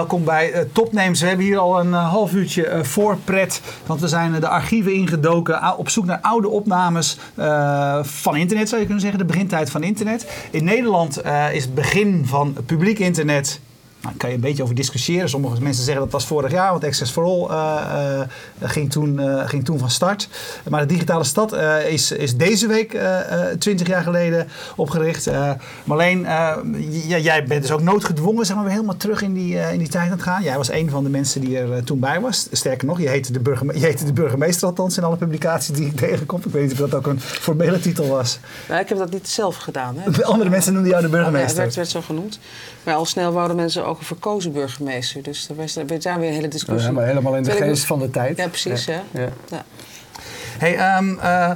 Welkom bij uh, Topnames. We hebben hier al een uh, half uurtje uh, voorpret. Want we zijn de archieven ingedoken. Op zoek naar oude opnames van internet, zou je kunnen zeggen. De begintijd van internet. In Nederland is het begin van publiek internet nou, daar kan je een beetje over discussiëren. Sommige mensen zeggen dat was vorig jaar, want Access for All uh, ging, toen, uh, ging toen van start. Maar de digitale stad is, is deze week 20 jaar geleden opgericht. Marleen, jij bent dus ook noodgedwongen zeg maar, weer helemaal terug in die, in die tijd aan het gaan. Jij was een van de mensen die er toen bij was. Sterker nog, je heette, de je heette de burgemeester althans in alle publicaties die ik tegenkom. Ik weet niet of dat ook een formele titel was. Nou, ik heb dat niet zelf gedaan. Hè. Andere mensen noemden jou de burgemeester. Ja, het werd, werd zo genoemd. Maar al snel wouden mensen ook een verkozen burgemeester. Dus er was, er daar weer een hele discussie. Ja, maar helemaal in de geest van de tijd. Ja, precies. Ja. Hey, um, uh,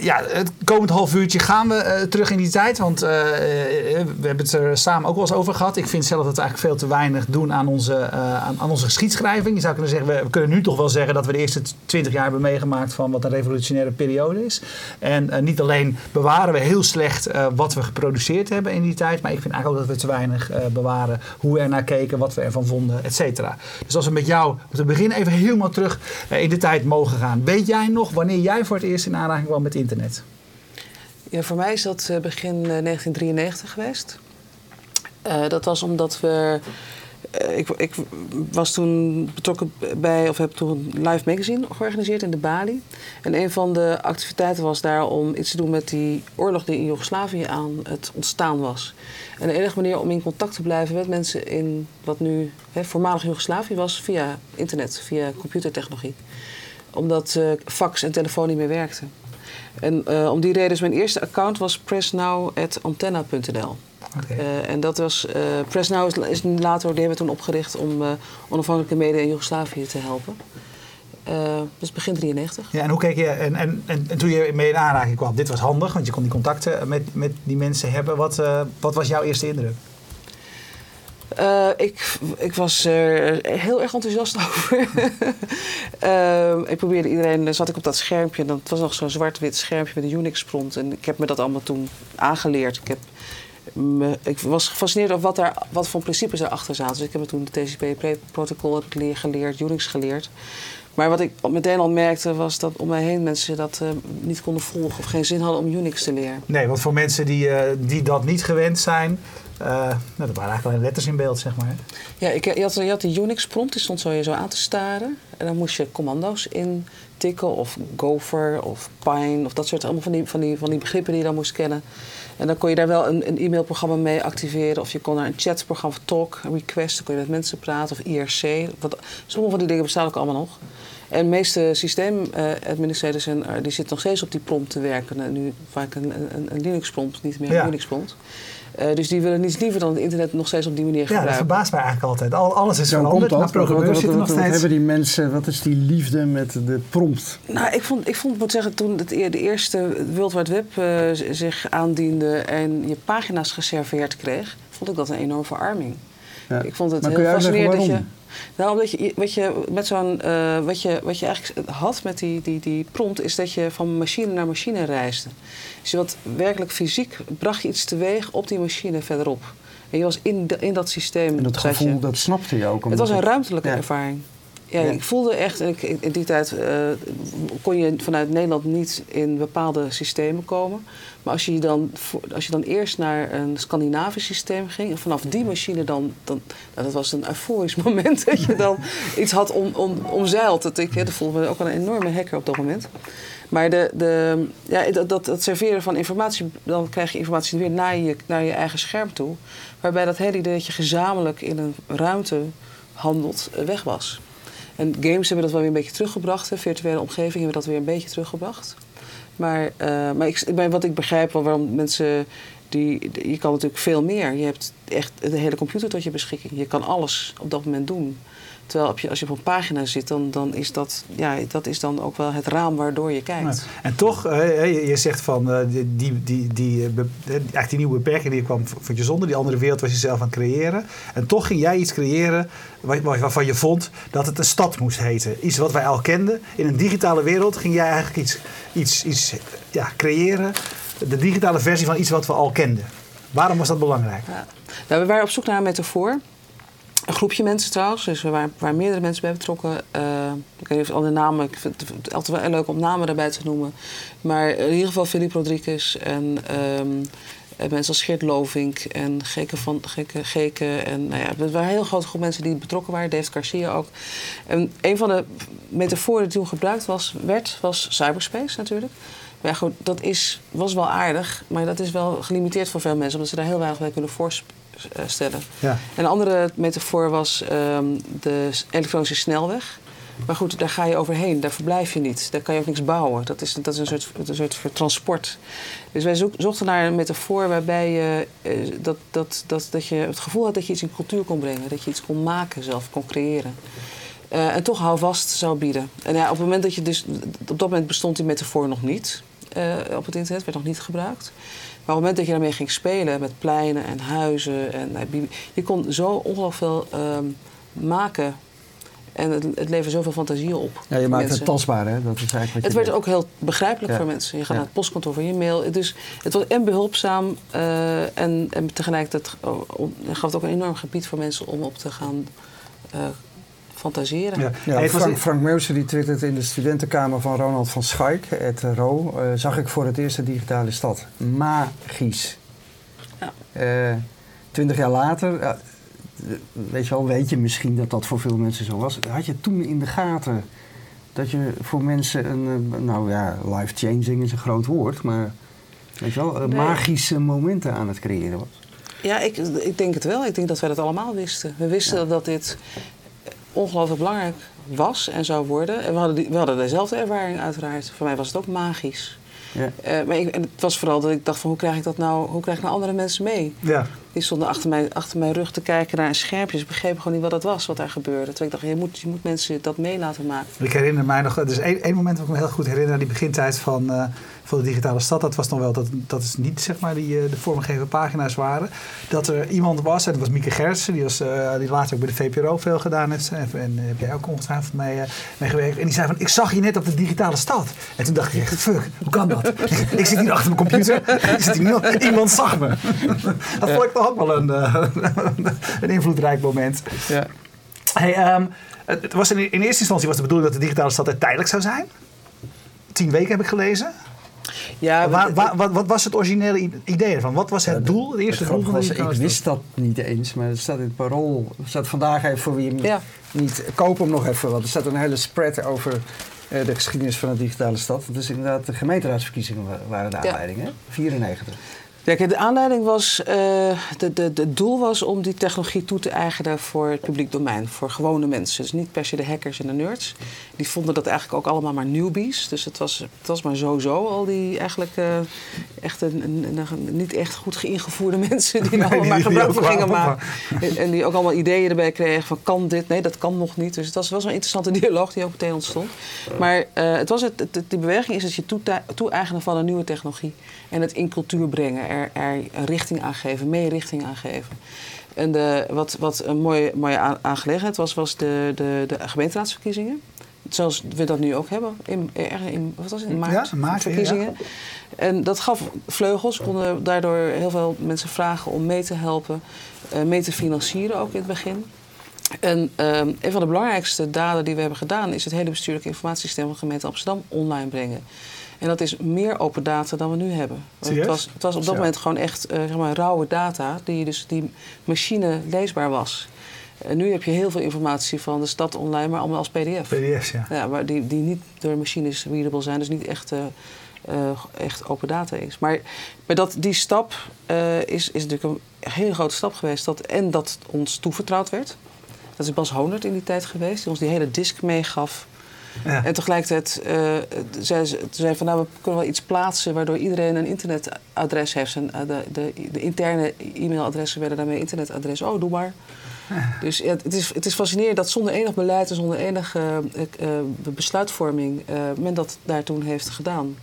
ja, het komend half uurtje gaan we uh, terug in die tijd. Want uh, we hebben het er samen ook wel eens over gehad. Ik vind zelf dat we eigenlijk veel te weinig doen aan onze, aan, aan, onze geschiedschrijving. Je zou kunnen zeggen, we, we, kunnen nu toch wel zeggen dat we de eerste twintig jaar hebben meegemaakt van wat een revolutionaire periode is. En niet alleen bewaren we heel slecht wat we geproduceerd hebben in die tijd. Maar ik vind eigenlijk ook dat we te weinig bewaren hoe we er naar keken, wat we ervan vonden, et cetera. Dus als we met jou te beginnen even helemaal terug in de tijd mogen gaan. Weet jij nog wanneer jij voor het eerst in aanraking kwam met internet? Ja, voor mij is dat eh, begin 1993 eh, geweest. Uh, dat was omdat we. Ik, ik, was toen betrokken bij, of heb toen een live magazine georganiseerd in de Bali. En een van de activiteiten was daar om iets te doen met die oorlog die in Joegoslavië aan het ontstaan was. En de enige manier om in contact te blijven met mensen in wat nu hè, voormalig Joegoslavië was, via internet, via computertechnologie omdat uh, fax en telefoon niet meer werkten. En uh, om die reden is mijn eerste account was pressnow.antenna.nl. Okay. Uh, en dat was, uh, Pressnow is, is later, die hebben we toen opgericht om onafhankelijke media in Joegoslavië te helpen. is begin 93. Ja, en hoe keek je, en, en, en, en, toen je mee in aanraking kwam, dit was handig, want je kon die contacten met, met die mensen hebben. Wat, wat was jouw eerste indruk? Uh, ik, ik was er heel erg enthousiast over. uh, ik probeerde iedereen, zat ik op dat schermpje, dat was nog zo'n zwart-wit schermpje met een Unix-prompt. En ik heb me dat allemaal toen aangeleerd. Ik, heb me, ik was gefascineerd over wat, daar, wat voor principes erachter zaten. Dus ik heb me toen de TCP-protocol geleerd, Unix geleerd. Maar wat ik meteen al merkte was dat om mij heen mensen dat uh, niet konden volgen of geen zin hadden om Unix te leren. Nee, want voor mensen die, uh, die dat niet gewend zijn, uh, nou, dat waren eigenlijk alleen letters in beeld, zeg maar. Ja, ik, je, had, je had de Unix-prompt, die stond zo je zo aan te staren. En dan moest je commando's intikken, of Gopher, of Pine, of dat soort allemaal van die, van die, van die begrippen die je dan moest kennen. En dan kon je daar wel een, een e-mailprogramma mee activeren. Of je kon naar een chatprogramma, Talk, Request, dan kon je met mensen praten, of IRC. Wat, sommige van die dingen bestaan ook allemaal nog. En de meeste systeemadministrators uh, die zitten nog steeds op die prompt te werken. Nu vaak een, een, een Linux-prompt, niet meer een Unix-prompt. Uh, dus die willen niets liever dan het internet nog steeds op die manier gebruiken. Ja, dat verbaast mij eigenlijk altijd. Al, alles is veranderd, maar programmeurs zitten nog steeds... Wat hebben die mensen, wat is die liefde met de prompt? Nou, ik vond, ik vond moet zeggen, toen het, de eerste World Wide Web uh, zich aandiende... en je pagina's geserveerd kreeg, vond ik dat een enorme verarming. Ja. Ik vond het heel fascinerend dat je... Nou, omdat je, wat je met zo'n, uh, wat, je, wat je eigenlijk had met die, die, die prompt, is dat je van machine naar machine reisde. Dus je wat werkelijk fysiek bracht je iets teweeg op die machine verderop. En je was in, in dat systeem. En dat gevoel, dat snapte je ook. Het was een ruimtelijke ervaring. Ja, ik voelde echt, in die tijd uh, kon je vanuit Nederland niet in bepaalde systemen komen. Maar als je dan, als je dan eerst naar een Scandinavisch systeem ging, en vanaf die machine dan, dan nou, dat was een euforisch moment dat je dan iets had om, om, omzeild. Dat, ik, dat voelde me ook wel een enorme hacker op dat moment. Maar de, de, ja, dat, dat, dat, serveren van informatie, dan krijg je informatie weer naar je, naar je eigen scherm toe. Waarbij dat hele idee dat je gezamenlijk in een ruimte handelt, eh, weg was. En games hebben dat wel weer een beetje teruggebracht. Virtuele omgevingen hebben dat weer een beetje teruggebracht. Maar, uh, maar ik, wat ik begrijp waarom mensen. Die, je kan natuurlijk veel meer. Je hebt echt de hele computer tot je beschikking. Je kan alles op dat moment doen. Terwijl je, als je op een pagina zit, dan, dan, is dat, ja, dat is dan ook wel het raam waardoor je kijkt. En toch, je, je zegt van uh, die, die, die, die, eigenlijk die nieuwe beperking die kwam vond je zonder. Die andere wereld was je zelf aan het creëren. En toch ging jij iets creëren waarvan je vond dat het een stad moest heten. Iets wat wij al kenden. In een digitale wereld ging jij eigenlijk iets, iets, iets ja, creëren. De digitale versie van iets wat we al kenden. Waarom was dat belangrijk? Ja. Nou, we waren op zoek naar een metafoor. Een groepje mensen trouwens, dus waar, waar meerdere mensen bij betrokken. Uh, ik weet niet of al de namen, ik vind het altijd wel leuk om namen daarbij te noemen. Maar in ieder geval Philippe Rodriguez en um, mensen als Geert Lovink en Geke van Geke, Geke. En nou ja, het waren een heel grote groep mensen die betrokken waren, David Garcia ook. En een van de metaforen die toen gebruikt was, werd, was cyberspace natuurlijk. Maar ja, goed, dat is, was wel aardig, maar dat is wel gelimiteerd voor veel mensen, omdat ze daar heel weinig bij kunnen voorspelen stellen. Ja. Een andere metafoor was ehm, de elektronische snelweg. Maar goed, daar ga je overheen, daar verblijf je niet. Daar kan je ook niks bouwen. Dat is, dat is een, soort, een soort transport. Dus wij zochten naar een metafoor waarbij je, eh, dat, dat, dat, dat je het gevoel had dat je iets in cultuur kon brengen. Dat je iets kon maken zelf, kon creëren. Uh, en toch houvast zou bieden. En ja, op het moment dat je dus... Op dat moment bestond die metafoor nog niet uh, op het internet. Werd nog niet gebruikt. Maar op het moment dat je daarmee ging spelen met pleinen en huizen, en, nou, je kon zo ongelooflijk veel ehm, maken. En het, het leverde zoveel fantasie op. Ja, je maakt het tastbaar, hè? Dat is eigenlijk het werd ook heel begrijpelijk voor mensen. Je gaat naar het postkantoor voor je mail. Dus het was en behulpzaam uh, en, en tegelijkertijd uh, gaf het ook een enorm gebied voor mensen om op te gaan uh, fantaseren. Ja. Frank, Frank Meusen die twittert in de studentenkamer van Ronald van Schaik, het Ro, uh, zag ik voor het eerst de digitale stad. Magisch. Ja. Uh, twintig jaar later, weet je wel, weet je misschien dat dat voor veel mensen zo was. Had je toen in de gaten dat je voor mensen een, nou ja, life-changing is een groot woord, maar weet je wel, magische momenten aan het creëren was? Ja, ik, ik denk het wel. Ik denk dat wij dat allemaal wisten. We wisten dat dit ongelooflijk belangrijk was en zou worden. En we hadden, die, we hadden dezelfde ervaring uiteraard. Voor mij was het ook magisch. Ja. Uh, maar ik, het was vooral dat ik dacht van hoe krijg ik dat nou, hoe krijg ik nou andere mensen mee? Ja. Die stonden achter mijn, achter mijn rug te kijken naar een schermpje. Ze begrepen gewoon niet wat dat was, wat daar gebeurde. Toen ik dacht, je moet, je moet mensen dat mee laten maken. Ik herinner mij nog, er is één, één moment dat ik me heel goed herinner, die begintijd van, uh, van de digitale stad. Dat was nog wel, dat, dat is niet zeg maar die uh, de vormgegeven pagina's waren. Dat er iemand was, en dat was Mieke Gertsen, die, was, uh, die later ook bij de VPRO veel gedaan heeft. En, en heb jij ook ongetwijfeld mee, mee gewerkt. En die zei van, ik zag je net op de digitale stad. En toen dacht ik echt, fuck, hoe kan dat? ik zit hier achter mijn computer, zit hier niemand, iemand zag me. dat vond ik toch ook wel een, een invloedrijk moment. Ja. Hey, um, het was in, in, eerste instantie was de bedoeling dat de digitale stad tijdelijk zou zijn. Tien weken heb ik gelezen. Ja, waar, waar, wat, wat, was het originele idee ervan? Wat was het doel? Het eerste doel van Ik wist dat niet eens, maar het staat in het parool. Het staat vandaag even voor wie hem ja. niet... Koop hem nog even, want er staat een hele spread over uh, de geschiedenis van de digitale stad. Dus inderdaad, de gemeenteraadsverkiezingen waren de aanleiding, hè? 94. Ja, de aanleiding was, uh, de, de, de doel was om die technologie toe te eigenen voor het publiek domein, voor gewone mensen. Dus niet per se de hackers en de nerds. Die vonden dat eigenlijk ook allemaal maar newbies. Dus het was, het was maar sowieso al die eigenlijk uh, echt een, een, een, niet echt goed geïngevoerde mensen die er allemaal maar gebruik van gingen maken. En, en, die ook allemaal ideeën erbij kregen van kan dit? Nee, dat kan nog niet. Dus het was wel zo'n interessante dialoog die ook meteen ontstond. Maar uh, het was het, het, die beweging is dat je toe-eigenen van een nieuwe technologie en het in cultuur brengen er, er richting aan geven, mee richting aan geven. En de, wat, wat een mooie, mooie aangelegenheid was, was de, de, de gemeenteraadsverkiezingen. Zoals we dat nu ook hebben, in, in, wat was het, in maart, ja, maart verkiezingen. Ja. En dat gaf vleugels, konden daardoor heel veel mensen vragen om mee te helpen, uh, mee te financieren ook in het begin. En um, een van de belangrijkste daden die we hebben gedaan is het hele bestuurlijke informatiesysteem van de gemeente Amsterdam online brengen. En dat is meer open data dan we nu hebben. Het was, het was, op dat moment gewoon echt uh, zeg maar, rauwe data die dus die machine leesbaar was. En nu heb je heel veel informatie van de stad online, maar allemaal als pdf. PDF's, ja. ja maar die, die niet door machines readable zijn, dus niet echt, uh, uh, echt open data is. Maar, maar dat, die stap is, is natuurlijk een hele grote stap geweest. Dat, en dat ons toevertrouwd werd. Dat is Bas Honert in die tijd geweest, die ons die hele disk meegaf ja. En tegelijkertijd uh, zei ze zei van nou, we kunnen wel iets plaatsen waardoor iedereen een internetadres heeft. En, uh, de, de, de, interne e-mailadressen werden daarmee internetadres. Oh, doe maar. Dus ja, het, is, het is fascinerend dat zonder enig beleid en zonder enige uh, besluitvorming men dat daar toen heeft gedaan.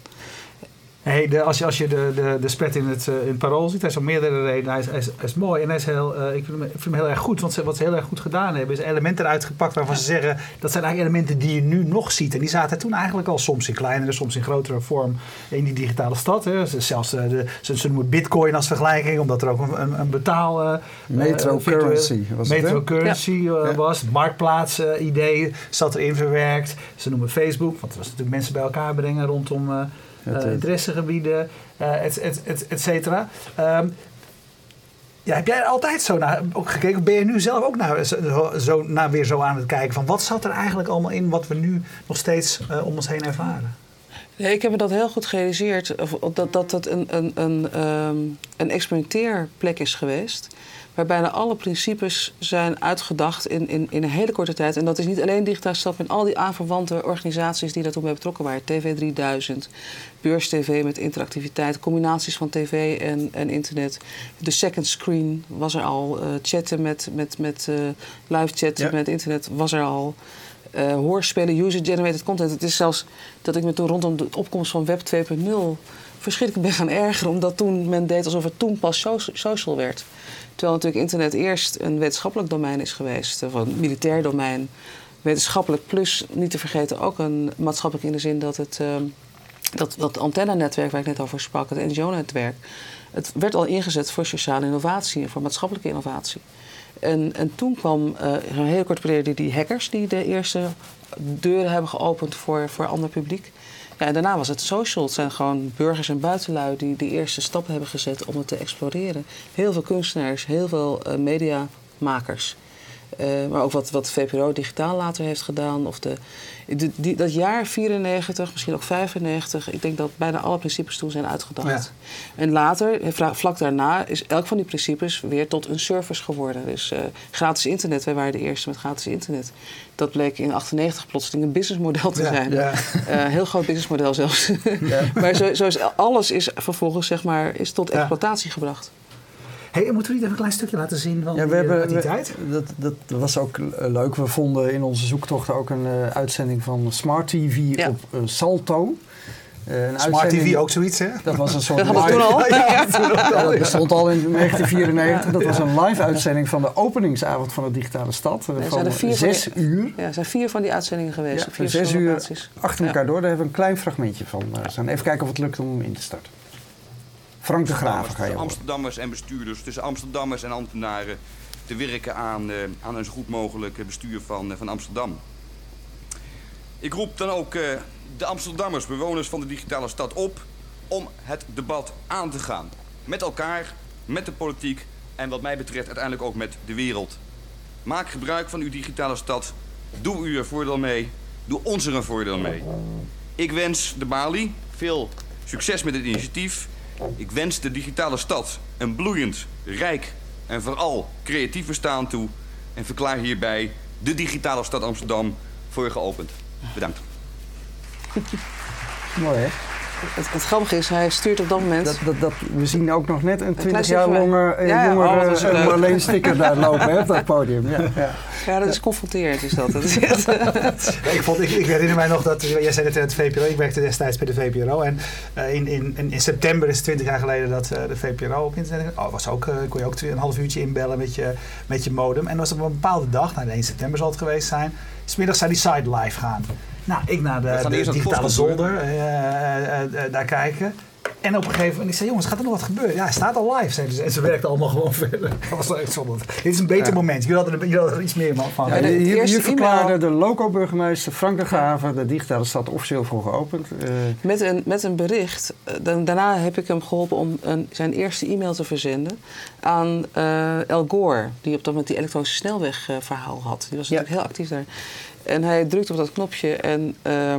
Hey, de, als je, als je de, de, de spread in het, uh, in parool ziet, hij is om meerdere redenen. Hij is, hij is, hij is mooi en hij is heel, uh, ik, vind hem, ik vind hem heel erg goed. Want ze, wat ze heel erg goed gedaan hebben, is elementen eruit gepakt waarvan ze zeggen dat zijn eigenlijk elementen die je nu nog ziet. En die zaten toen eigenlijk al soms in kleinere, soms in grotere vorm in die digitale stad. Hè. Zelfs uh, de, ze, ze, noemen Bitcoin als vergelijking, omdat er ook een, een, een betaal. Metro currency was Metro currency ja. was. Het marktplaats idee zat erin verwerkt. Ze noemen Facebook, want het was natuurlijk mensen bij elkaar brengen rondom interessegebieden, uh, et, et, et, et cetera. Um, ja, heb jij er altijd zo naar ook gekeken? Ben je nu zelf ook naar, zo, zo, naar weer zo aan het kijken van wat zat er eigenlijk allemaal in wat we nu nog steeds uh, om ons heen ervaren? Nee, ik heb me dat heel goed gerealiseerd, dat dat, dat een, een, een, um, een experimenteerplek is geweest waar bijna alle principes zijn uitgedacht in, in, in een hele korte tijd. En dat is niet alleen digitaal stap, en al die aanverwante organisaties die daartoe bij betrokken waren. TV 3000, Beurs TV met interactiviteit, combinaties van tv en, en internet. De second screen was er al, uh, chatten met, met, met uh, live chatten ja. met internet was er al. Uh, hoorspelen, user-generated content. Het is zelfs dat ik me toen rondom de opkomst van Web 2.0 verschrikkelijk ben gaan ergeren. Omdat toen men deed alsof het toen pas social werd. Terwijl natuurlijk internet eerst een wetenschappelijk domein is geweest, of een militair domein. Wetenschappelijk plus, niet te vergeten, ook een maatschappelijk in de zin dat het uh, dat, dat antennenetwerk waar ik net over sprak, het NGO-netwerk, het werd al ingezet voor sociale innovatie en voor maatschappelijke innovatie. En, en toen kwam uh, een hele korte periode die hackers die de eerste deuren hebben geopend voor, voor ander publiek. Ja, en daarna was het social. Het zijn gewoon burgers en buitenlui die de eerste stappen hebben gezet om het te exploreren. Heel veel kunstenaars, heel veel uh, mediamakers. Uh, maar ook wat, wat VPRO digitaal later heeft gedaan. Of de, die, dat jaar 94, misschien ook 95, ik denk dat bijna alle principes toen zijn uitgedacht. Ja. En later, vlak daarna, is elk van die principes weer tot een service geworden. Dus uh, gratis internet, wij waren de eerste met gratis internet. Dat bleek in 98 plotseling een businessmodel te ja, zijn. Ja. Uh, heel groot businessmodel zelfs. maar zo, zo, is alles is vervolgens zeg maar, is tot exploitatie gebracht. Hey, moeten we niet even een klein stukje laten zien van ja, we die, hebben, die tijd? Dat, dat was ook leuk. We vonden in onze zoektocht ook een uh, uitzending van Smart TV ja. op uh, Salto. Uh, een Smart TV ook zoiets, hè? Dat was een soort dat live... toen al. ja, ja, dat bestond al in 1994. Dat was een live uitzending van de openingsavond van de digitale stad. Nee, van zes die, uur. Ja, er zijn vier van die uitzendingen geweest. Ja, vier zes uur achter elkaar door. Daar hebben we een klein fragmentje van. even kijken of het lukt om in te starten. Frank de Graaf ga je Amsterdammers en bestuurders, tussen Amsterdammers en ambtenaren te werken aan, uh, aan een zo goed mogelijk bestuur van, uh, van Amsterdam. Ik roep dan ook uh, de Amsterdammers, bewoners van de digitale stad, op om het debat aan te gaan. Met elkaar, met de politiek en wat mij betreft uiteindelijk ook met de wereld. Maak gebruik van uw digitale stad. Doe u er voordeel mee. Doe ons er een voordeel mee. Ik wens de Bali veel succes met het initiatief. Ik wens de digitale stad een bloeiend, rijk en vooral creatief bestaan toe. En verklaar hierbij de digitale stad Amsterdam voor je geopend. Bedankt. Mooi hè? Het, het grappige is, hij stuurt op dat moment... Dat, dat, dat, we zien ook nog net een 20 jaar langer ja, ja, jongere oh, uh, Marleen Sticker daar lopen hè, op dat podium. Ja, ja. ja, dat is confronterend is dat. dat is ik, vond, ik, ik, herinner mij nog dat, jij zei het in het VPRO, ik werkte destijds bij de VPRO. En uh, in, in, in, september is het 20 jaar geleden dat uh, de VPRO op internet... Oh, was ook, kon je ook een half uurtje inbellen met je, met je modem. En was op een bepaalde dag, nou 1 september zal het geweest zijn... Smiddags zou die site live gaan. Nou, ik naar de, de digitale zolder uh, uh, uh, daar kijken. En op een gegeven moment, ik zei, jongens, gaat er nog wat gebeuren? Ja, hij staat al live, zeiden ze. En ze werkten allemaal gewoon verder. Dat was echt zonde. Dit is een beter ja. moment. Jullie hadden, er, jullie hadden er iets meer van. Ja, hier, hier verklaarde de loco-burgemeester Frank de Graven de digitale stad officieel voor geopend. Met, een, met een bericht. daarna heb ik hem geholpen om een, zijn eerste e-mail te verzenden aan El Gore. Die op dat moment die elektronische snelweg verhaal had. Die was natuurlijk heel actief daar. En hij drukt op dat knopje en uh,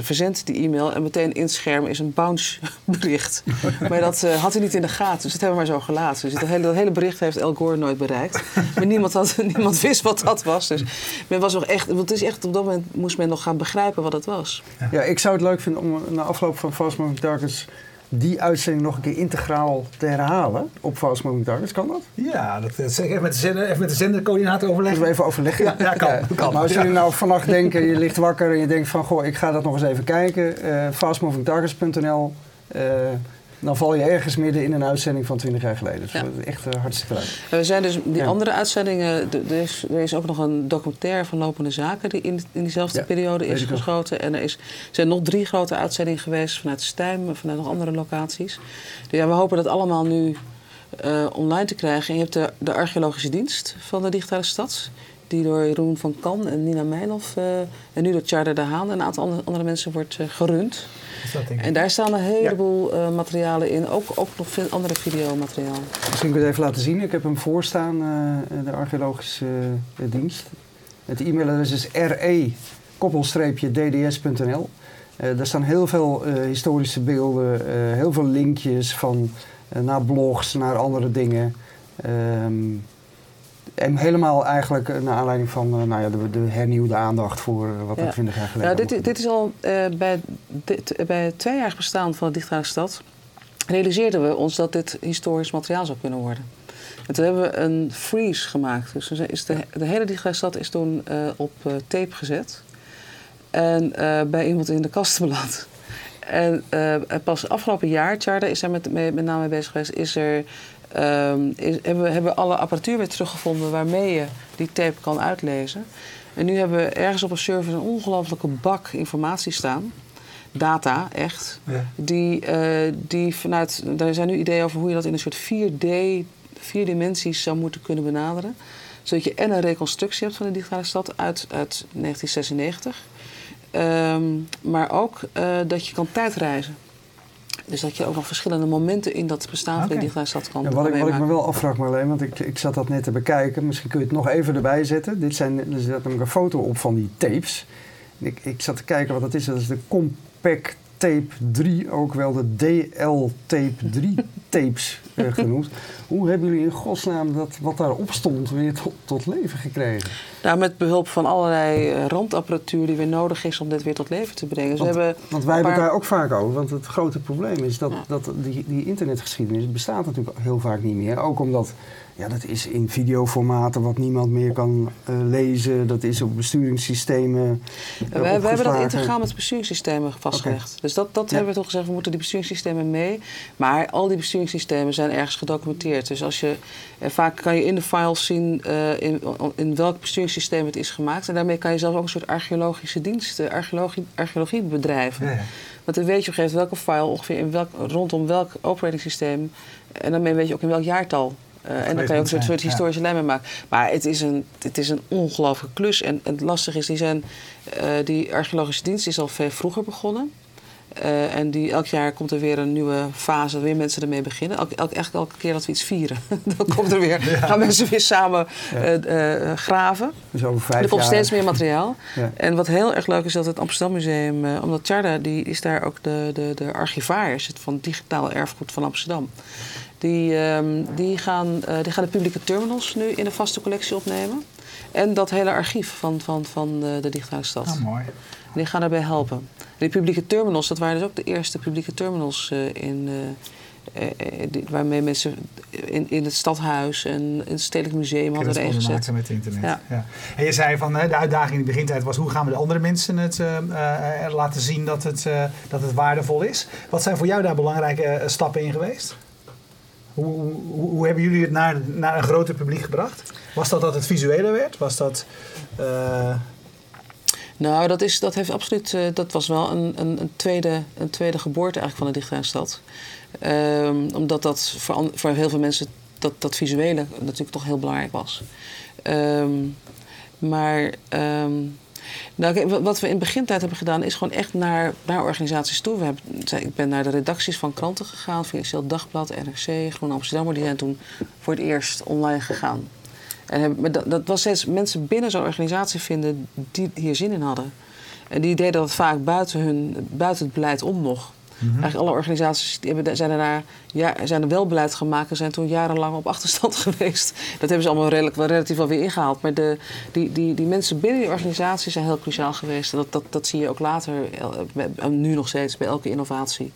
verzendt die e-mail. En meteen in het scherm is een bounce bericht. maar dat uh, had hij niet in de gaten. Dus dat hebben we maar zo gelaten. Dus dat hele, dat hele bericht heeft El Gore nooit bereikt. maar niemand, had, niemand wist wat dat was. Dus men was nog echt, want het is echt, op dat moment moest men nog gaan begrijpen wat het was. Ja, ik zou het leuk vinden om na afloop van Fast Moving Targets die uitzending nog een keer integraal te herhalen op Fast Moving Targets. Kan dat? Ja, dat, dat zeg ik even met de, zender, even met de zendercoördinator overleggen. we even overleggen? Ja, ja kan, ja, kan. Maar als jullie nou vannacht denken, je ligt wakker en je denkt van... goh, ik ga dat nog eens even kijken. Uh, fastmovingtargets.nl dan val je ergens midden in een uitzending van 20 jaar geleden. Dus ja. echt uh, hartstikke leuk. We zijn dus die andere uitzendingen. Er is, er is ook nog een documentaire van Lopende Zaken die in, in diezelfde periode is geschoten. En er is, zijn nog drie grote uitzendingen geweest vanuit Stijm, vanuit nog andere locaties. Dus ja, we hopen dat allemaal nu uh, online te krijgen. En je hebt de, de archeologische dienst van de digitale stad die door Jeroen van Kan en Nina Meijlof uh, en nu door Charter de Haan en een aantal andere mensen wordt uh, gerund. En daar staan een heleboel ja. uh, materialen in, ook, ook nog veel andere videomateriaal. Misschien kun je het even laten zien. Ik heb hem voorstaan, de archeologische dienst. Het e-mailadres is re-dds.nl. daar staan heel veel historische beelden, heel veel linkjes van naar blogs, naar andere dingen. Um, en helemaal eigenlijk eh, naar aanleiding van uh, nou ja, de, de, hernieuwde aandacht voor uh, wat er 20 jaar geleden nou, dit, dit is al uh, bij, dit, bij het tweejarig bestaan van de Digitale Stad realiseerden we ons dat dit historisch materiaal zou kunnen worden. En toen hebben we een freeze gemaakt. Dus is de, de hele Digitale Stad is toen op tape gezet. En bij iemand in de kast beland. En pas afgelopen jaar, Charda is daar met, met, met name mee bezig geweest, is er um, is, hebben, we, hebben alle apparatuur weer teruggevonden waarmee je die tape kan uitlezen. En nu hebben we ergens op een server een ongelofelijke bak informatie staan. Data, echt. Ja. Die, uh, die vanuit. Daar zijn nu ideeën over hoe je dat in een soort 4D, vier dimensies zou moeten kunnen benaderen. Zodat je en een reconstructie hebt van de digitale stad uit, uit 1996. Um, maar ook uh, dat je kan tijdreizen. Dus dat je ook nog verschillende momenten in dat bestaan van de digitale stad kan ja, wat, ik, wat ik me wel afvraag Marleen, want ik, ik zat dat net te bekijken. Misschien kun je het nog even erbij zetten. Dit zijn, er zit namelijk een foto op van die tapes. Ik, ik zat te kijken wat dat is. Dat is de Compact Tape 3, ook wel de DL Tape 3 tapes genoemd. Hoe hebben jullie in godsnaam dat wat daarop stond weer tot, tot leven gekregen? Nou, met behulp van allerlei eh, randapparatuur die weer nodig is om dit weer tot leven te brengen. Want, we hebben want wij hebben het daar ook vaak over. Want het grote probleem is dat, dat die, die internetgeschiedenis bestaat natuurlijk heel vaak niet meer. Ook omdat ja, dat is in videoformaten wat niemand meer kan uh, lezen. Dat is op besturingssystemen. Uh, we, we, hebben dat integraal met besturingssystemen vastgelegd. Okay. Dus dat, dat ja. hebben we toch gezegd, we moeten die besturingssystemen mee. Maar al die besturingssystemen zijn ergens gedocumenteerd. Dus als je, uh, vaak kan je in de files zien in, in welk besturingssysteem het is gemaakt. En daarmee kan je zelfs ook een soort archeologische diensten, archeologie, archeologie bedrijven. Ja, Want dan weet je op een gegeven moment welke file ongeveer in welk, rondom welk operating systeem. En daarmee weet je ook in welk jaartal uh, en dan kan je ook een soort, historische ja. lijm maken. Maar het is een, het is een ongelooflijke klus. En, en het lastige is, die, zijn, uh, die archeologische dienst is al veel vroeger begonnen. Uh, en die, elk jaar komt er weer een nieuwe fase, weer mensen ermee beginnen. Elk, elk, eigenlijk elke keer dat we iets vieren, dan komt er weer, ja. gaan mensen weer samen ja. graven. Dus over vijf er komt steeds meer materiaal. En wat heel erg leuk is, dat het Amsterdam Museum, omdat Charda, die is daar ook de, de, de archivaris van digitaal erfgoed van Amsterdam. Die, um, die, gaan, uh, die gaan de publieke terminals nu in een vaste collectie opnemen. En dat hele archief van, van, van de, de digitale stad. Oh, mooi. Die gaan daarbij helpen. En die publieke terminals, dat waren dus ook de eerste publieke terminals uh, in, die, waarmee mensen in, in het stadhuis en in het Stedelijk Museum hadden ingezet. met internet. Ja. Ja. En je zei van de uitdaging in de begintijd was hoe gaan we de andere mensen het laten zien dat het, dat het waardevol is. Wat zijn voor jou daar belangrijke stappen in geweest? Hoe, hebben jullie het naar, naar een groter publiek gebracht? Was dat dat het visuele werd? Was dat... Uh... Nou, dat, is, dat heeft absoluut... Uh, dat was wel een, een, een, tweede, een tweede geboorte eigenlijk van de digitale stad. Um, omdat dat voor, voor heel veel mensen dat, dat visuele natuurlijk toch heel belangrijk was. Um, maar... Um, nou, wat we in begintijd hebben gedaan is gewoon echt naar, naar organisaties toe. We hebben, ik ben naar de redacties van kranten gegaan, Financieel Dagblad, NRC, Groen Amsterdam. Die zijn toen voor het eerst online gegaan. En dat, dat was steeds mensen binnen zo'n organisatie vinden die hier zin in hadden. En die deden dat vaak buiten, hun, buiten het beleid om nog. Mm Eigenlijk alle organisaties die hebben, zijn, daarna, ja, zijn er wel beleid gemaakt en zijn toen jarenlang op achterstand geweest. Dat hebben ze allemaal redelijk, wel relatief wel weer ingehaald. Maar de, die, die, die mensen binnen die organisatie zijn heel cruciaal geweest. En dat, dat, dat zie je ook later, nu nog steeds, bij elke innovatie.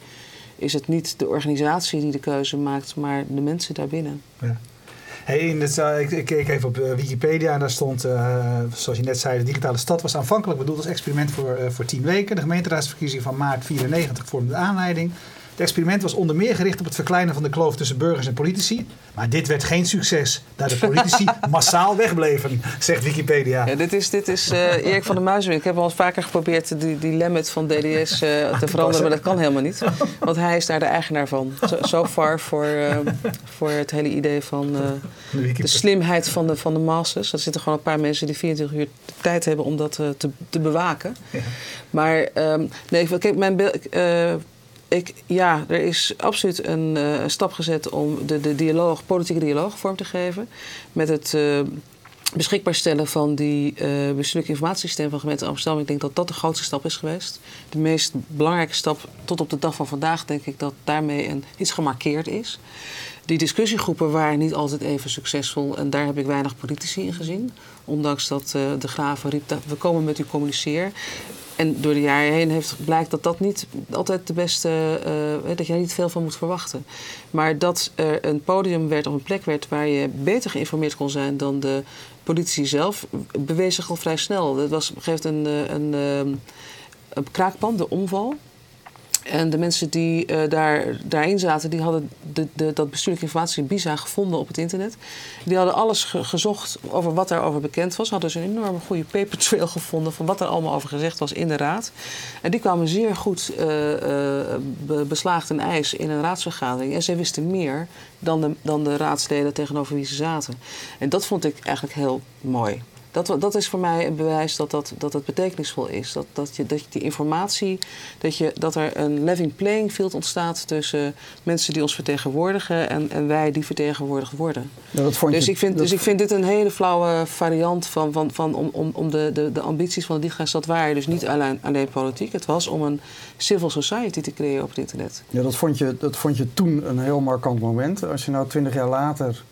Is het niet de organisatie die de keuze maakt, maar de mensen daarbinnen. Ja. Hey, in uh, ik, ik, keek even op uh, Wikipedia en daar stond, uh, zoals je net zei, de digitale stad was aanvankelijk bedoeld als experiment voor, voor tien weken. De gemeenteraadsverkiezing van maart 94 vormde de aanleiding. Het experiment was onder meer gericht op het verkleinen van de kloof tussen burgers en politici. Maar dit werd geen succes, daar de politici massaal wegbleven, zegt Wikipedia. Ja, dit is, dit is uh, Erik van der Muizen. Ik heb al vaker geprobeerd die, die limit van DDS uh, te veranderen, maar dat kan helemaal niet. Want hij is daar de eigenaar van. Zo so far voor, uh, voor het hele idee van de slimheid van de, van de masses. Er zitten gewoon een paar mensen die 24 uur tijd hebben om dat te, te bewaken. Ja. Maar um, nee, kijk, mijn beeld ik, ja, er is absoluut een, uh, stap gezet om de, de dialoog, politieke dialoog vorm te geven. Met het uh, beschikbaar stellen van die uh, bestuurlijk informatiesysteem van gemeente Amsterdam. Ik denk dat dat de grootste stap is geweest. De meest belangrijke stap tot op de dag van vandaag, denk ik dat daarmee een, iets gemarkeerd is. Die discussiegroepen waren niet altijd even succesvol en daar heb ik weinig politici in gezien. Ondanks dat de graven riep dat we komen met u communiceren. En door de jaren heen heeft, blijkt dat dat niet altijd de beste, uh, dat je er niet veel van moet verwachten. Maar dat er een podium werd of een plek werd waar je beter geïnformeerd kon zijn dan de politici zelf, bewees zich al vrij snel. Dat was op een gegeven moment een, een, een, een kraakpand, de omval. En de mensen die uh, daar, daarin zaten, die hadden de, de, dat bestuurlijke informatie BISA gevonden op het internet. Die hadden alles gezocht over wat daarover bekend was. Hadden ze een enorme goede paper trail gevonden van wat er allemaal over gezegd was in de raad. En die kwamen zeer goed uh, uh, beslaagd en ijs in een raadsvergadering. En zij wisten meer dan de, dan de raadsleden tegenover wie ze zaten. En dat vond ik eigenlijk heel mooi. Dat, dat is voor mij een bewijs dat, dat, dat het betekenisvol is. Dat, dat, je, dat je die informatie, dat, je, dat er een living playing field ontstaat tussen mensen die ons vertegenwoordigen en, en wij die vertegenwoordigd worden. Ja, dat vond dus, je, ik vind, dus ik vind dit een hele flauwe variant van, van, van om, om, om de, de, de ambities van de digitale waren dus niet alleen, alleen politiek. Het was om een civil society te creëren op het internet. Ja, dat vond je, dat vond je toen een heel markant moment. Als je nou twintig jaar later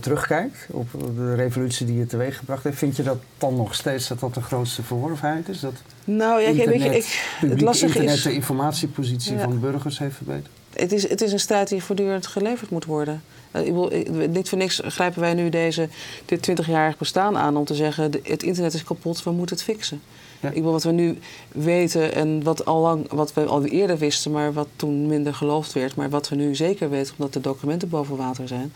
terugkijkt op de revolutie die je teweeggebracht heeft, vind je dat dan nog steeds dat dat de grootste verworvenheid is? Dat nou ja, internet, ik, ik, het lastige internet is, de informatiepositie van burgers heeft verbeterd? Het is, het is een strijd die voortdurend geleverd moet worden. Uh, ik wil, ik, niet voor niks grijpen wij nu deze, dit 20-jarig bestaan aan om te zeggen: het internet is kapot, we moeten het fixen. Ja. Ik wil wat we nu weten en wat, al lang, wat we al eerder wisten, maar wat toen minder geloofd werd, maar wat we nu zeker weten omdat de documenten boven water zijn,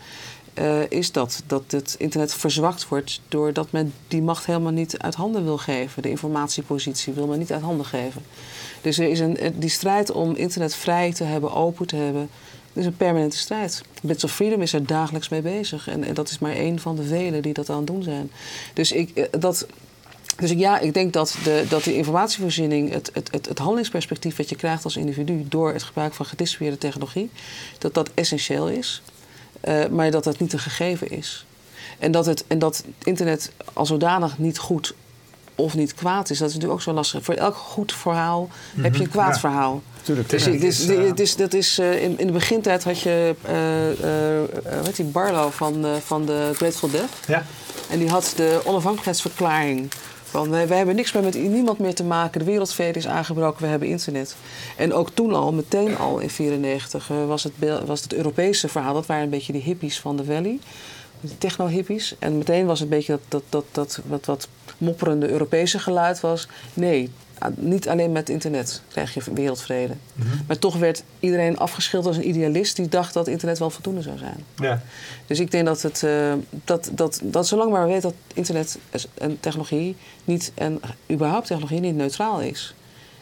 uh, is dat, dat het internet verzwakt wordt doordat men die macht helemaal niet uit handen wil geven. De informatiepositie wil men niet uit handen geven. Dus er is een, die strijd om internet vrij te hebben, open te hebben, is een permanente strijd. Bits of Freedom is er dagelijks mee bezig. En, en dat is maar één van de velen die dat aan het doen zijn. Dus ik, eh, dat, dus ja, ik denk dat de, dat de informatievoorziening, het, het, het, het handelingsperspectief wat je krijgt als individu door het gebruik van gedistribueerde technologie, dat dat essentieel is. Uh, maar dat dat niet een gegeven is. En dat, het, en dat internet als zodanig niet goed of niet kwaad is, dat is natuurlijk ook zo lastig. Voor elk goed verhaal heb je een mhm. kwaad verhaal. Tuurlijk, dus, is, dat is, uh, in, in de begintijd had je uh, die Barlow van, van de Grateful Dead. Ja. En die had de onafhankelijkheidsverklaring van wij, hebben niks meer met niemand meer te maken. De wereldvrede is aangebroken, we hebben internet. En ook toen al, meteen al in 1994, uh, was, het, was het Europese verhaal. Dat waren een beetje die hippies van de Valley. De techno-hippies. En meteen was het een beetje dat, dat, dat, dat wat, wat mopperende Europese geluid was. Nee, niet alleen met internet krijg je wereldvrede. Mhm. Maar toch werd iedereen afgeschilderd als een idealist die dacht dat internet wel voldoende zou zijn. Ja. Dus ik denk dat, het, uh, dat, dat, dat zolang maar we weten dat internet en technologie niet, en überhaupt technologie niet neutraal is.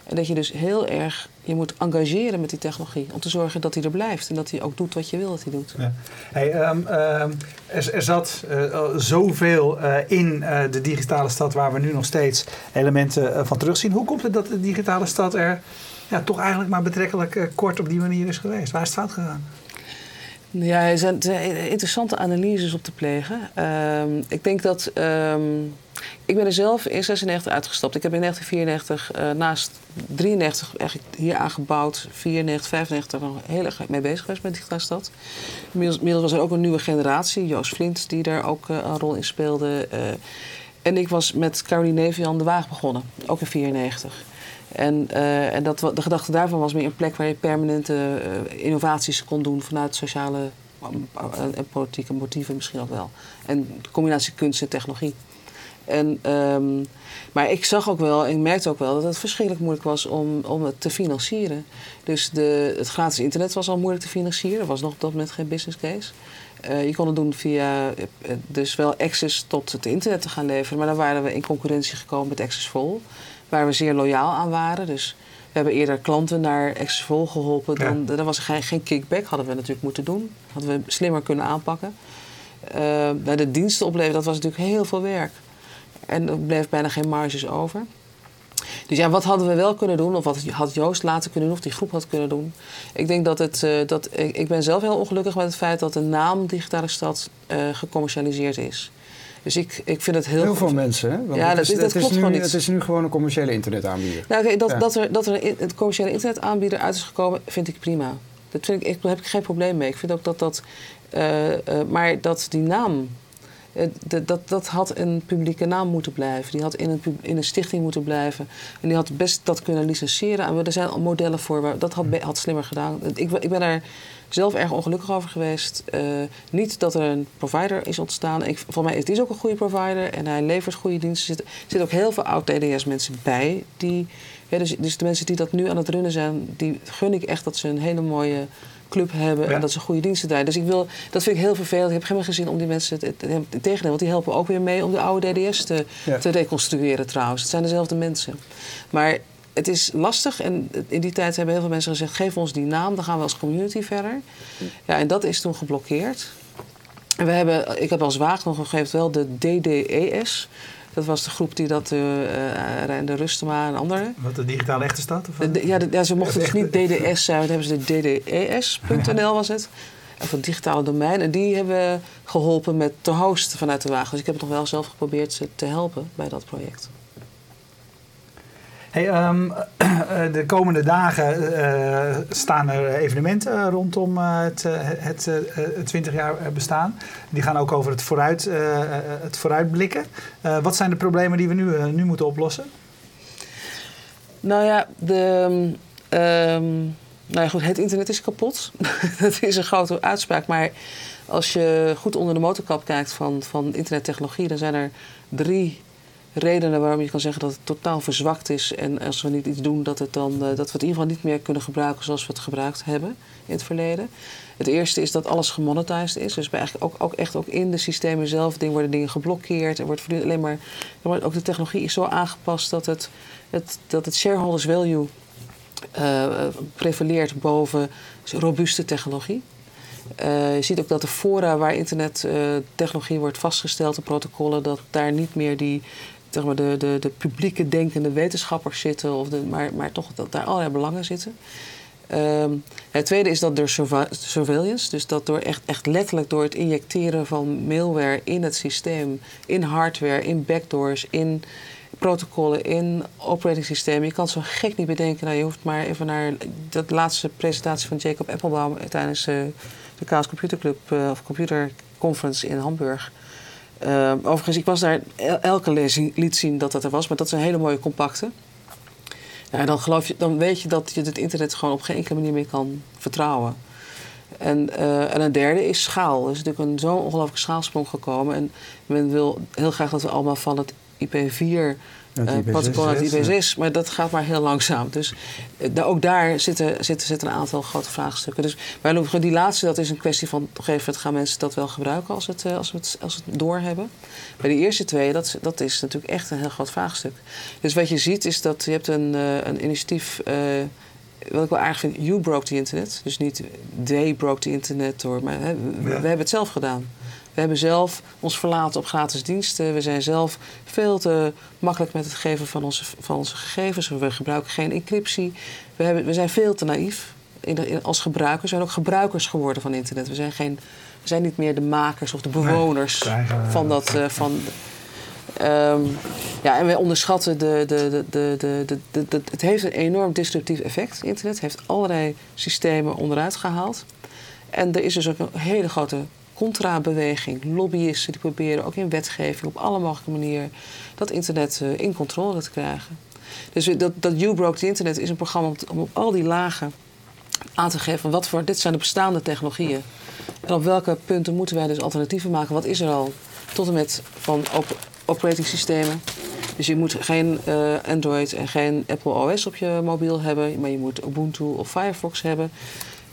En dat je dus heel erg je moet engageren met die technologie. Om te zorgen dat hij er blijft. En dat hij ook doet wat je wil dat hij doet. Ja. Hey, um, um, er, er, zat uh, zoveel uh, in uh, de digitale stad waar we nu nog steeds elementen van terugzien. Hoe komt het dat de digitale stad er ja, toch eigenlijk maar betrekkelijk kort op die manier is geweest? Waar is het fout gegaan? Ja, er zijn interessante analyses op te plegen. Um, ik denk dat. Um, ik ben er zelf in 96 uitgestapt. Ik heb in 1994 uh, naast 93 eigenlijk hier aangebouwd, 94, 95 nog heel erg mee bezig geweest met Digitale Stad. Inmiddels was er ook een nieuwe generatie, Joost Flint, die daar ook uh, een rol in speelde. Uh, en ik was met Caroline Nevian de Waag begonnen, ook in 94. En, uh, en dat, de gedachte daarvan was meer een plek waar je permanente uh, innovaties kon doen vanuit sociale en politieke motieven misschien ook wel. En de combinatie kunst en technologie. En, ehm, maar ik zag ook wel, ik merkte ook wel dat het verschrikkelijk moeilijk was om, om het te financieren. Dus de, het gratis internet was al moeilijk te financieren. Er was nog op dat moment geen business case. Je kon het doen via dus wel access tot het internet te gaan leveren. Maar dan waren we in concurrentie gekomen met Accessful. Waar we zeer loyaal aan waren. Dus we hebben eerder klanten naar Accessful geholpen. Dan, ja. Er was geen, geen kickback. Hadden we natuurlijk moeten doen. Hadden we slimmer kunnen aanpakken. Uh, bij de diensten opleveren, dat was natuurlijk heel veel werk. En er bleef bijna geen marges over. Dus ja, wat hadden we wel kunnen doen? Of wat had Joost later kunnen doen? Of die groep had kunnen doen? Ik denk dat het... Uh, dat, ik, ik, ben zelf heel ongelukkig met het feit dat de naam Digitale Stad uh, gecommercialiseerd is. Dus ik, ik vind het heel Heel veel mensen, hè? Want ja, het dat, is, dat het klopt is nu, gewoon niet. Het is nu gewoon een commerciële internetaanbieder. Nou, okay, dat, Ja. dat er, dat er een, een commerciële internetaanbieder uit is gekomen, vind ik prima. Dat vind ik, ik, daar heb ik geen probleem mee. Ik vind ook dat dat... eh, eh, maar dat die naam... eh, dat, dat, had een publieke naam moeten blijven. Die had in een, in een stichting moeten blijven. En die had best dat kunnen licentiëren. En er zijn al modellen voor. waar- Dat had, had slimmer gedaan. Ik, ik ben daar zelf erg ongelukkig over geweest. Eh, niet dat er een provider is ontstaan. Ik, voor mij is het ook een goede provider. En hij levert goede diensten. Er er zitten ook heel veel oud-TDS-mensen bij. Die, dus, dus de mensen die dat nu aan het runnen zijn... die gun ik echt dat ze een hele mooie club hebben Ja. en dat ze goede diensten draaien. Dus ik wil, dat vind ik heel vervelend. Ik heb geen gezin om die mensen te, te, te tegennemen. Want die helpen ook weer mee om de oude DDS te, Ja. te reconstrueren trouwens. Het zijn dezelfde mensen. Maar het is lastig en in die tijd hebben heel veel mensen gezegd... geef ons die naam, dan gaan we als community verder. Ja, en dat is toen geblokkeerd. En we hebben, ik heb als Waag nog gegeven wel de DDES... Dat was de groep die dat, uh, de Rustema en anderen. Wat de digitale echte stad? Of De- ja, de- ja, ze mochten dus niet DDS zijn, dan hebben ze de DDES.nl was het. Of het digitale domein. En die hebben geholpen met te hosten vanuit de wagen. Dus ik heb het nog wel zelf geprobeerd ze te helpen bij dat project. Hey, ehm, eh, de komende dagen eh, staan er evenementen rondom eh, het, het, het 20 jaar bestaan. Die gaan ook over het, vooruit, het vooruitblikken. Wat zijn de problemen die we nu, nu moeten oplossen? Nou ja, de, ehm, nou ja, goed, het internet is kapot. dat is een grote uitspraak. Maar als je goed onder de motorkap kijkt van, van internettechnologie, dan zijn er drie redenen waarom je kan zeggen dat het totaal verzwakt is. En als we niet iets doen, dat, het dan, eh, dat we het in ieder geval niet meer kunnen gebruiken zoals we het gebruikt hebben in het verleden. Het eerste is dat alles gemonetized is. Dus bij eigenlijk ook, ook echt ook in de systemen zelf worden dingen geblokkeerd. Er wordt alleen maar, ook de technologie is zo aangepast dat het, het, dat het shareholders value eh, prevaleert boven robuuste technologie. Eh, je ziet ook dat de fora waar internettechnologie wordt vastgesteld, de protocollen, dat daar niet meer die, zeg maar, de, de, de publieke denkende wetenschappers zitten, of de, maar, maar toch dat daar allerlei belangen zitten. Ehm, het tweede is dat door surveillance, dus dat door echt, echt letterlijk door het injecteren van malware in het systeem, in hardware, in backdoors, in protocollen, in operating systemen. Je kan het zo gek niet bedenken. Nou, je hoeft maar even naar de laatste presentatie van Jacob Applebaum tijdens eh, de Chaos Computer Club eh, of Computer Conference in Hamburg. Ehm, overigens, ik was daar el- elke lezing liet zien dat dat er was, maar dat is een hele mooie compacte. Dan, geloof je, dan weet je dat je het internet gewoon op geen enkele manier meer kan vertrouwen. En, eh, en een derde is schaal. Er is natuurlijk een zo'n ongelooflijke schaalsprong gekomen. En men wil heel graag dat we allemaal van het IP4 Het IP6, protocol naar het ja. IP6, maar dat gaat maar heel langzaam. Dus eh, ook daar zitten, zitten, zitten een aantal grote vraagstukken. Dus gewoon die laatste, dat is een kwestie van op een gegeven moment gaan mensen dat wel gebruiken als, het, eh, als, we, het, als het doorhebben. Bij die eerste twee, dat, dat is natuurlijk echt een heel groot vraagstuk. Dus wat je ziet is dat je hebt een, eh, een initiatief. wat ik wel aardig vind, you broke the internet. Dus niet they broke the internet, hoor, maar we, hebben het zelf gedaan. We hebben zelf ons verlaten op gratis diensten. We zijn zelf veel te makkelijk met het geven van onze, van onze gegevens. We gebruiken geen encryptie. We, hebben, we zijn veel te naïef in de- in- als gebruikers. We zijn ook gebruikers geworden van internet. We zijn, geen, we zijn niet meer de makers of de bewoners eigen- van dat. eh, van, Ehm, ja, en wij onderschatten de, de, de, de, de, de, de- de- Het heeft een enorm disruptief effect. Internet heeft allerlei systemen onderuit gehaald. En er is dus ook een hele grote contra-beweging. Lobbyisten die proberen ook in wetgeving op alle mogelijke manieren dat internet eh, in controle te krijgen. Dus dat, dat You Broke the Internet is een programma om, op al die lagen aan te geven wat voor dit zijn de bestaande technologieën. En op welke punten moeten wij dus alternatieven maken? Wat is er al? Tot en met van open, operating systemen. Dus je moet geen uh, Android en geen Apple OS op je mobiel hebben, maar je moet Ubuntu of Firefox hebben.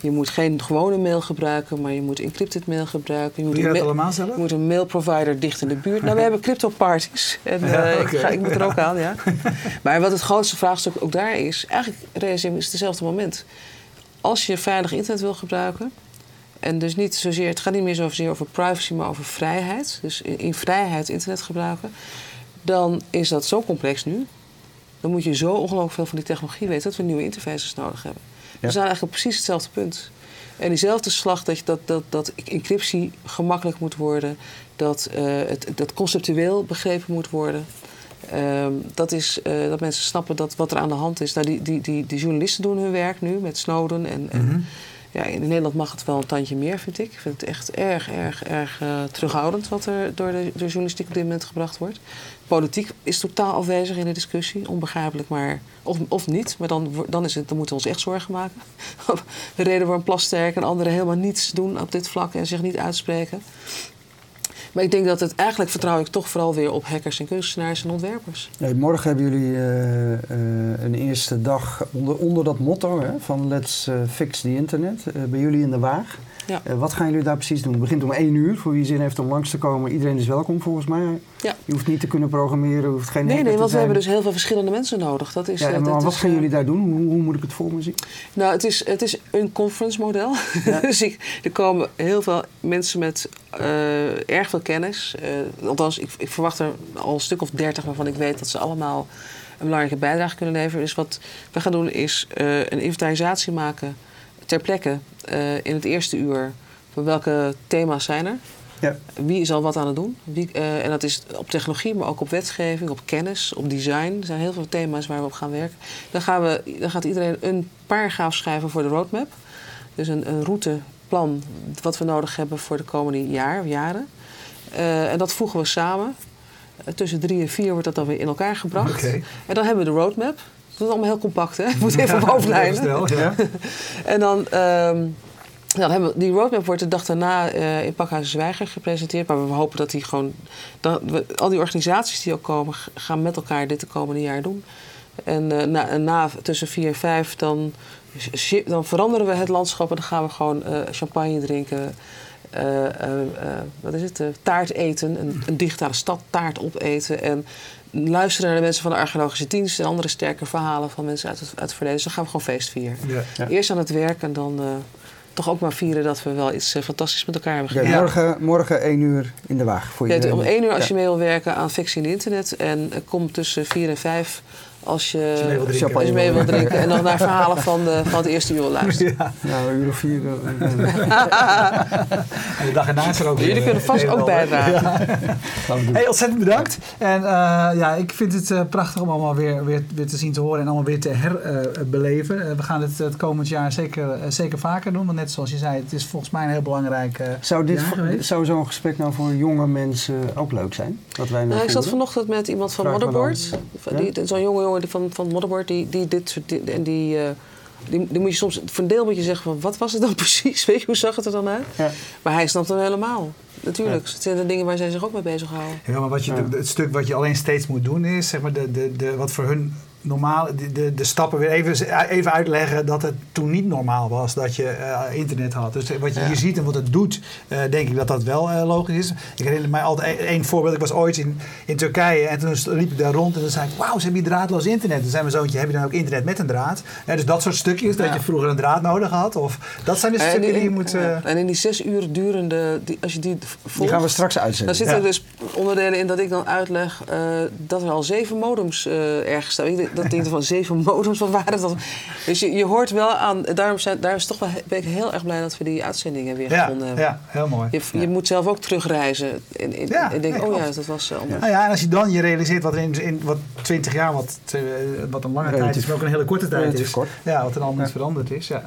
Je moet geen gewone mail gebruiken, maar je moet encrypted mail gebruiken. Je moet, je dat allemaal zelf? je moet een mailprovider dicht in de buurt. Nou, we hebben crypto parties. En, eh, ik, ga, ik moet er ook aan, ja. Maar wat het grootste vraagstuk ook daar is, eigenlijk realiseren is hetzelfde moment. Als je veilig internet wil gebruiken, en dus niet zozeer, het gaat niet meer zozeer over privacy, maar over vrijheid. Dus in, in vrijheid internet gebruiken. Dan is dat zo complex nu. Dan moet je zo ongelooflijk veel van die technologie weten dat we nieuwe interfaces nodig hebben. We zijn eigenlijk op precies hetzelfde punt. En diezelfde slag dat, dat, dat, dat encryptie gemakkelijk moet worden, dat, eh, het, dat conceptueel begrepen moet worden. Ehm, dat is eh, dat mensen snappen dat wat er aan de hand is. Nou, die, die, die, die journalisten doen hun werk nu met Snowden. En, en Mhm. ja, in Nederland mag het wel een tandje meer, vind ik. Ik vind het echt erg, erg, erg eh, terughoudend wat er door de, door de journalistiek op dit moment gebracht wordt. Politiek is totaal afwezig in de discussie, onbegrijpelijk, maar of, of niet. Maar dan, dan, is het, dan moeten we ons echt zorgen maken. de reden waarom Plasterk en anderen helemaal niets doen op dit vlak en zich niet uitspreken. Maar ik denk dat het eigenlijk vertrouw ik toch vooral weer op hackers en kunstenaars en ontwerpers. Nee, morgen hebben jullie eh, eh, een eerste dag onder, onder dat motto hè, van Let's eh, Fix the Internet. bij jullie in de Waag. Ja. Wat gaan jullie daar precies doen? Het begint om één uur. Voor wie zin heeft om langs te komen. Iedereen is welkom volgens mij. Ja. Je hoeft niet te kunnen programmeren. Je hoeft geen Nee, nee, want we hebben dus heel veel verschillende mensen nodig. Dat is, Ja, dat maar wat is, gaan jullie daar doen? Hoe, hoe moet ik het voor me zien? Nou, het is, het is een conference model. dus ik, er komen heel veel mensen met eh, erg veel kennis. Eh, althans, ik, ik verwacht er al een stuk of dertig waarvan ik weet dat ze allemaal een belangrijke bijdrage kunnen leveren. Dus wat we gaan doen is eh, een inventarisatie maken ter plekke in het eerste uur. Van welke thema's zijn er? Ja. Wie is al wat aan het doen? Wie, en dat is op technologie, maar ook op wetgeving, op kennis, op design. Er zijn heel veel thema's waar we op gaan werken. Dan, gaan we, dan gaat iedereen een paragraaf schrijven voor de roadmap. Dus een, een routeplan wat we nodig hebben voor de komende jaar, jaren. Eh, en dat voegen we samen. Eh, tussen drie en vier wordt dat dan weer in elkaar gebracht. En dan hebben we de roadmap. Dat is allemaal heel compact, hè? Ik moet even bovenlijnen. Snel, ja. En dan, ehm, dan hebben we, die roadmap wordt de dag daarna eh, in Pakhuis Zwijger gepresenteerd. Maar we hopen dat die gewoon... Dat we, al die organisaties die ook komen, gaan met elkaar dit de komende jaar doen. En, na, na tussen vier en vijf dan, dan veranderen we het landschap. En dan gaan we gewoon eh, champagne drinken. eh, eh, wat is het? taart eten. Een, een digitale stad taart opeten. En luisteren naar de mensen van de archeologische dienst. En andere sterke verhalen van mensen uit het, uit het verleden. Dus dan gaan we gewoon feest vieren. Ja. Ja. Eerst aan het werk en dan toch ook maar vieren dat we wel iets fantastisch met elkaar hebben gedaan. morgen, morgen één uur in de Waag. Voor Ja, iedereen. om één uur als Ja. je mee wil werken aan fictie in internet. En kom tussen vier en vijf als je, Als je mee wil drinken. mee wil drinken. En dan naar verhalen van, de, van het eerste uur wil luisteren. Ja. Nou, een uur of vier. eh, eh, En de dag erna is er ook Jullie weer, kunnen vast eh, ook en ander. bijdragen. doen. Hey, ontzettend bedankt. En eh, ja, ik vind het eh, prachtig om allemaal weer, weer, weer te zien, te horen en allemaal weer te herbeleven. we gaan het het komend jaar zeker, zeker vaker doen. Want net zoals je zei, het is volgens mij een heel belangrijk Zou, dit, zou zo'n gesprek nou voor jonge mensen ook leuk zijn? Dat wij nou Nou, ik zat vanochtend met iemand van Vraag Motherboard. Die- Zo'n jonge jongen die van, van Motherboard, die, die dit soort di- en die, eh, die, die moet je soms, voor een deel moet je zeggen van, wat was het dan precies? Weet je, hoe zag het er dan uit? Ja. Maar hij snapt hem helemaal. Natuurlijk, het zijn de dingen waar zij zich ook mee bezighouden. Ja, maar wat je, Ja. het stuk wat je alleen steeds moet doen is, zeg maar, de, de, de, wat voor hun normaal, de, de, de stappen weer even, even uitleggen dat het toen niet normaal was dat je eh, internet had. Dus wat je Ja. hier ziet en wat het doet, eh, denk ik dat dat wel eh, logisch is. Ik herinner mij altijd één voorbeeld. Ik was ooit in, in Turkije en toen liep ik daar rond en toen zei ik, wauw, ze hebben hier draadloos internet. Toen zei mijn zoontje, heb je dan ook internet met een draad? Ja, dus dat soort stukjes, dat je vroeger een draad nodig had. Of, dat zijn dus En stukken in- die je moet... ja, en in die zes uur durende, die, als je die volgt, Die gaan we straks dan uitzenden. zitten er Ja. dus onderdelen in dat ik dan uitleg eh, dat er al zeven modems eh, ergens staan. Denk- Dat denk ik van zeven modems, wat waren dat? Dus je, je hoort wel aan, daarom zijn, daar is toch wel, ben ik heel erg blij dat we die uitzendingen weer ja, gevonden hebben. ja, heel mooi. Je, je moet zelf ook terugreizen en, en, Ja, en denken, nee, oh ja, dat was eh, anders. Nou ja, en als je dan je realiseert wat er in, in wat 20 jaar, wat, eh, wat een lange tijd is, maar ook een hele korte tijd relatief is. kort. Ja, wat er allemaal Ja. veranderd is. Ja.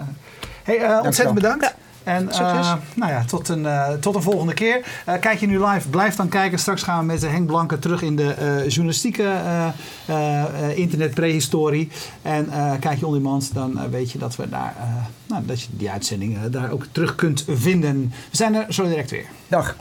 Hey, eh, ontzettend bedankt. En eh, nou ja, tot een, eh, tot een volgende keer. Eh, kijk je nu live, blijf dan kijken. Straks gaan we met Henk Blanke terug in de journalistieke eh, eh, eh, internetprehistorie. En kijk je on demand, dan weet je dat, we daar, nou, dat je die uitzending daar ook terug kunt vinden. We zijn er zo direct weer. Dag.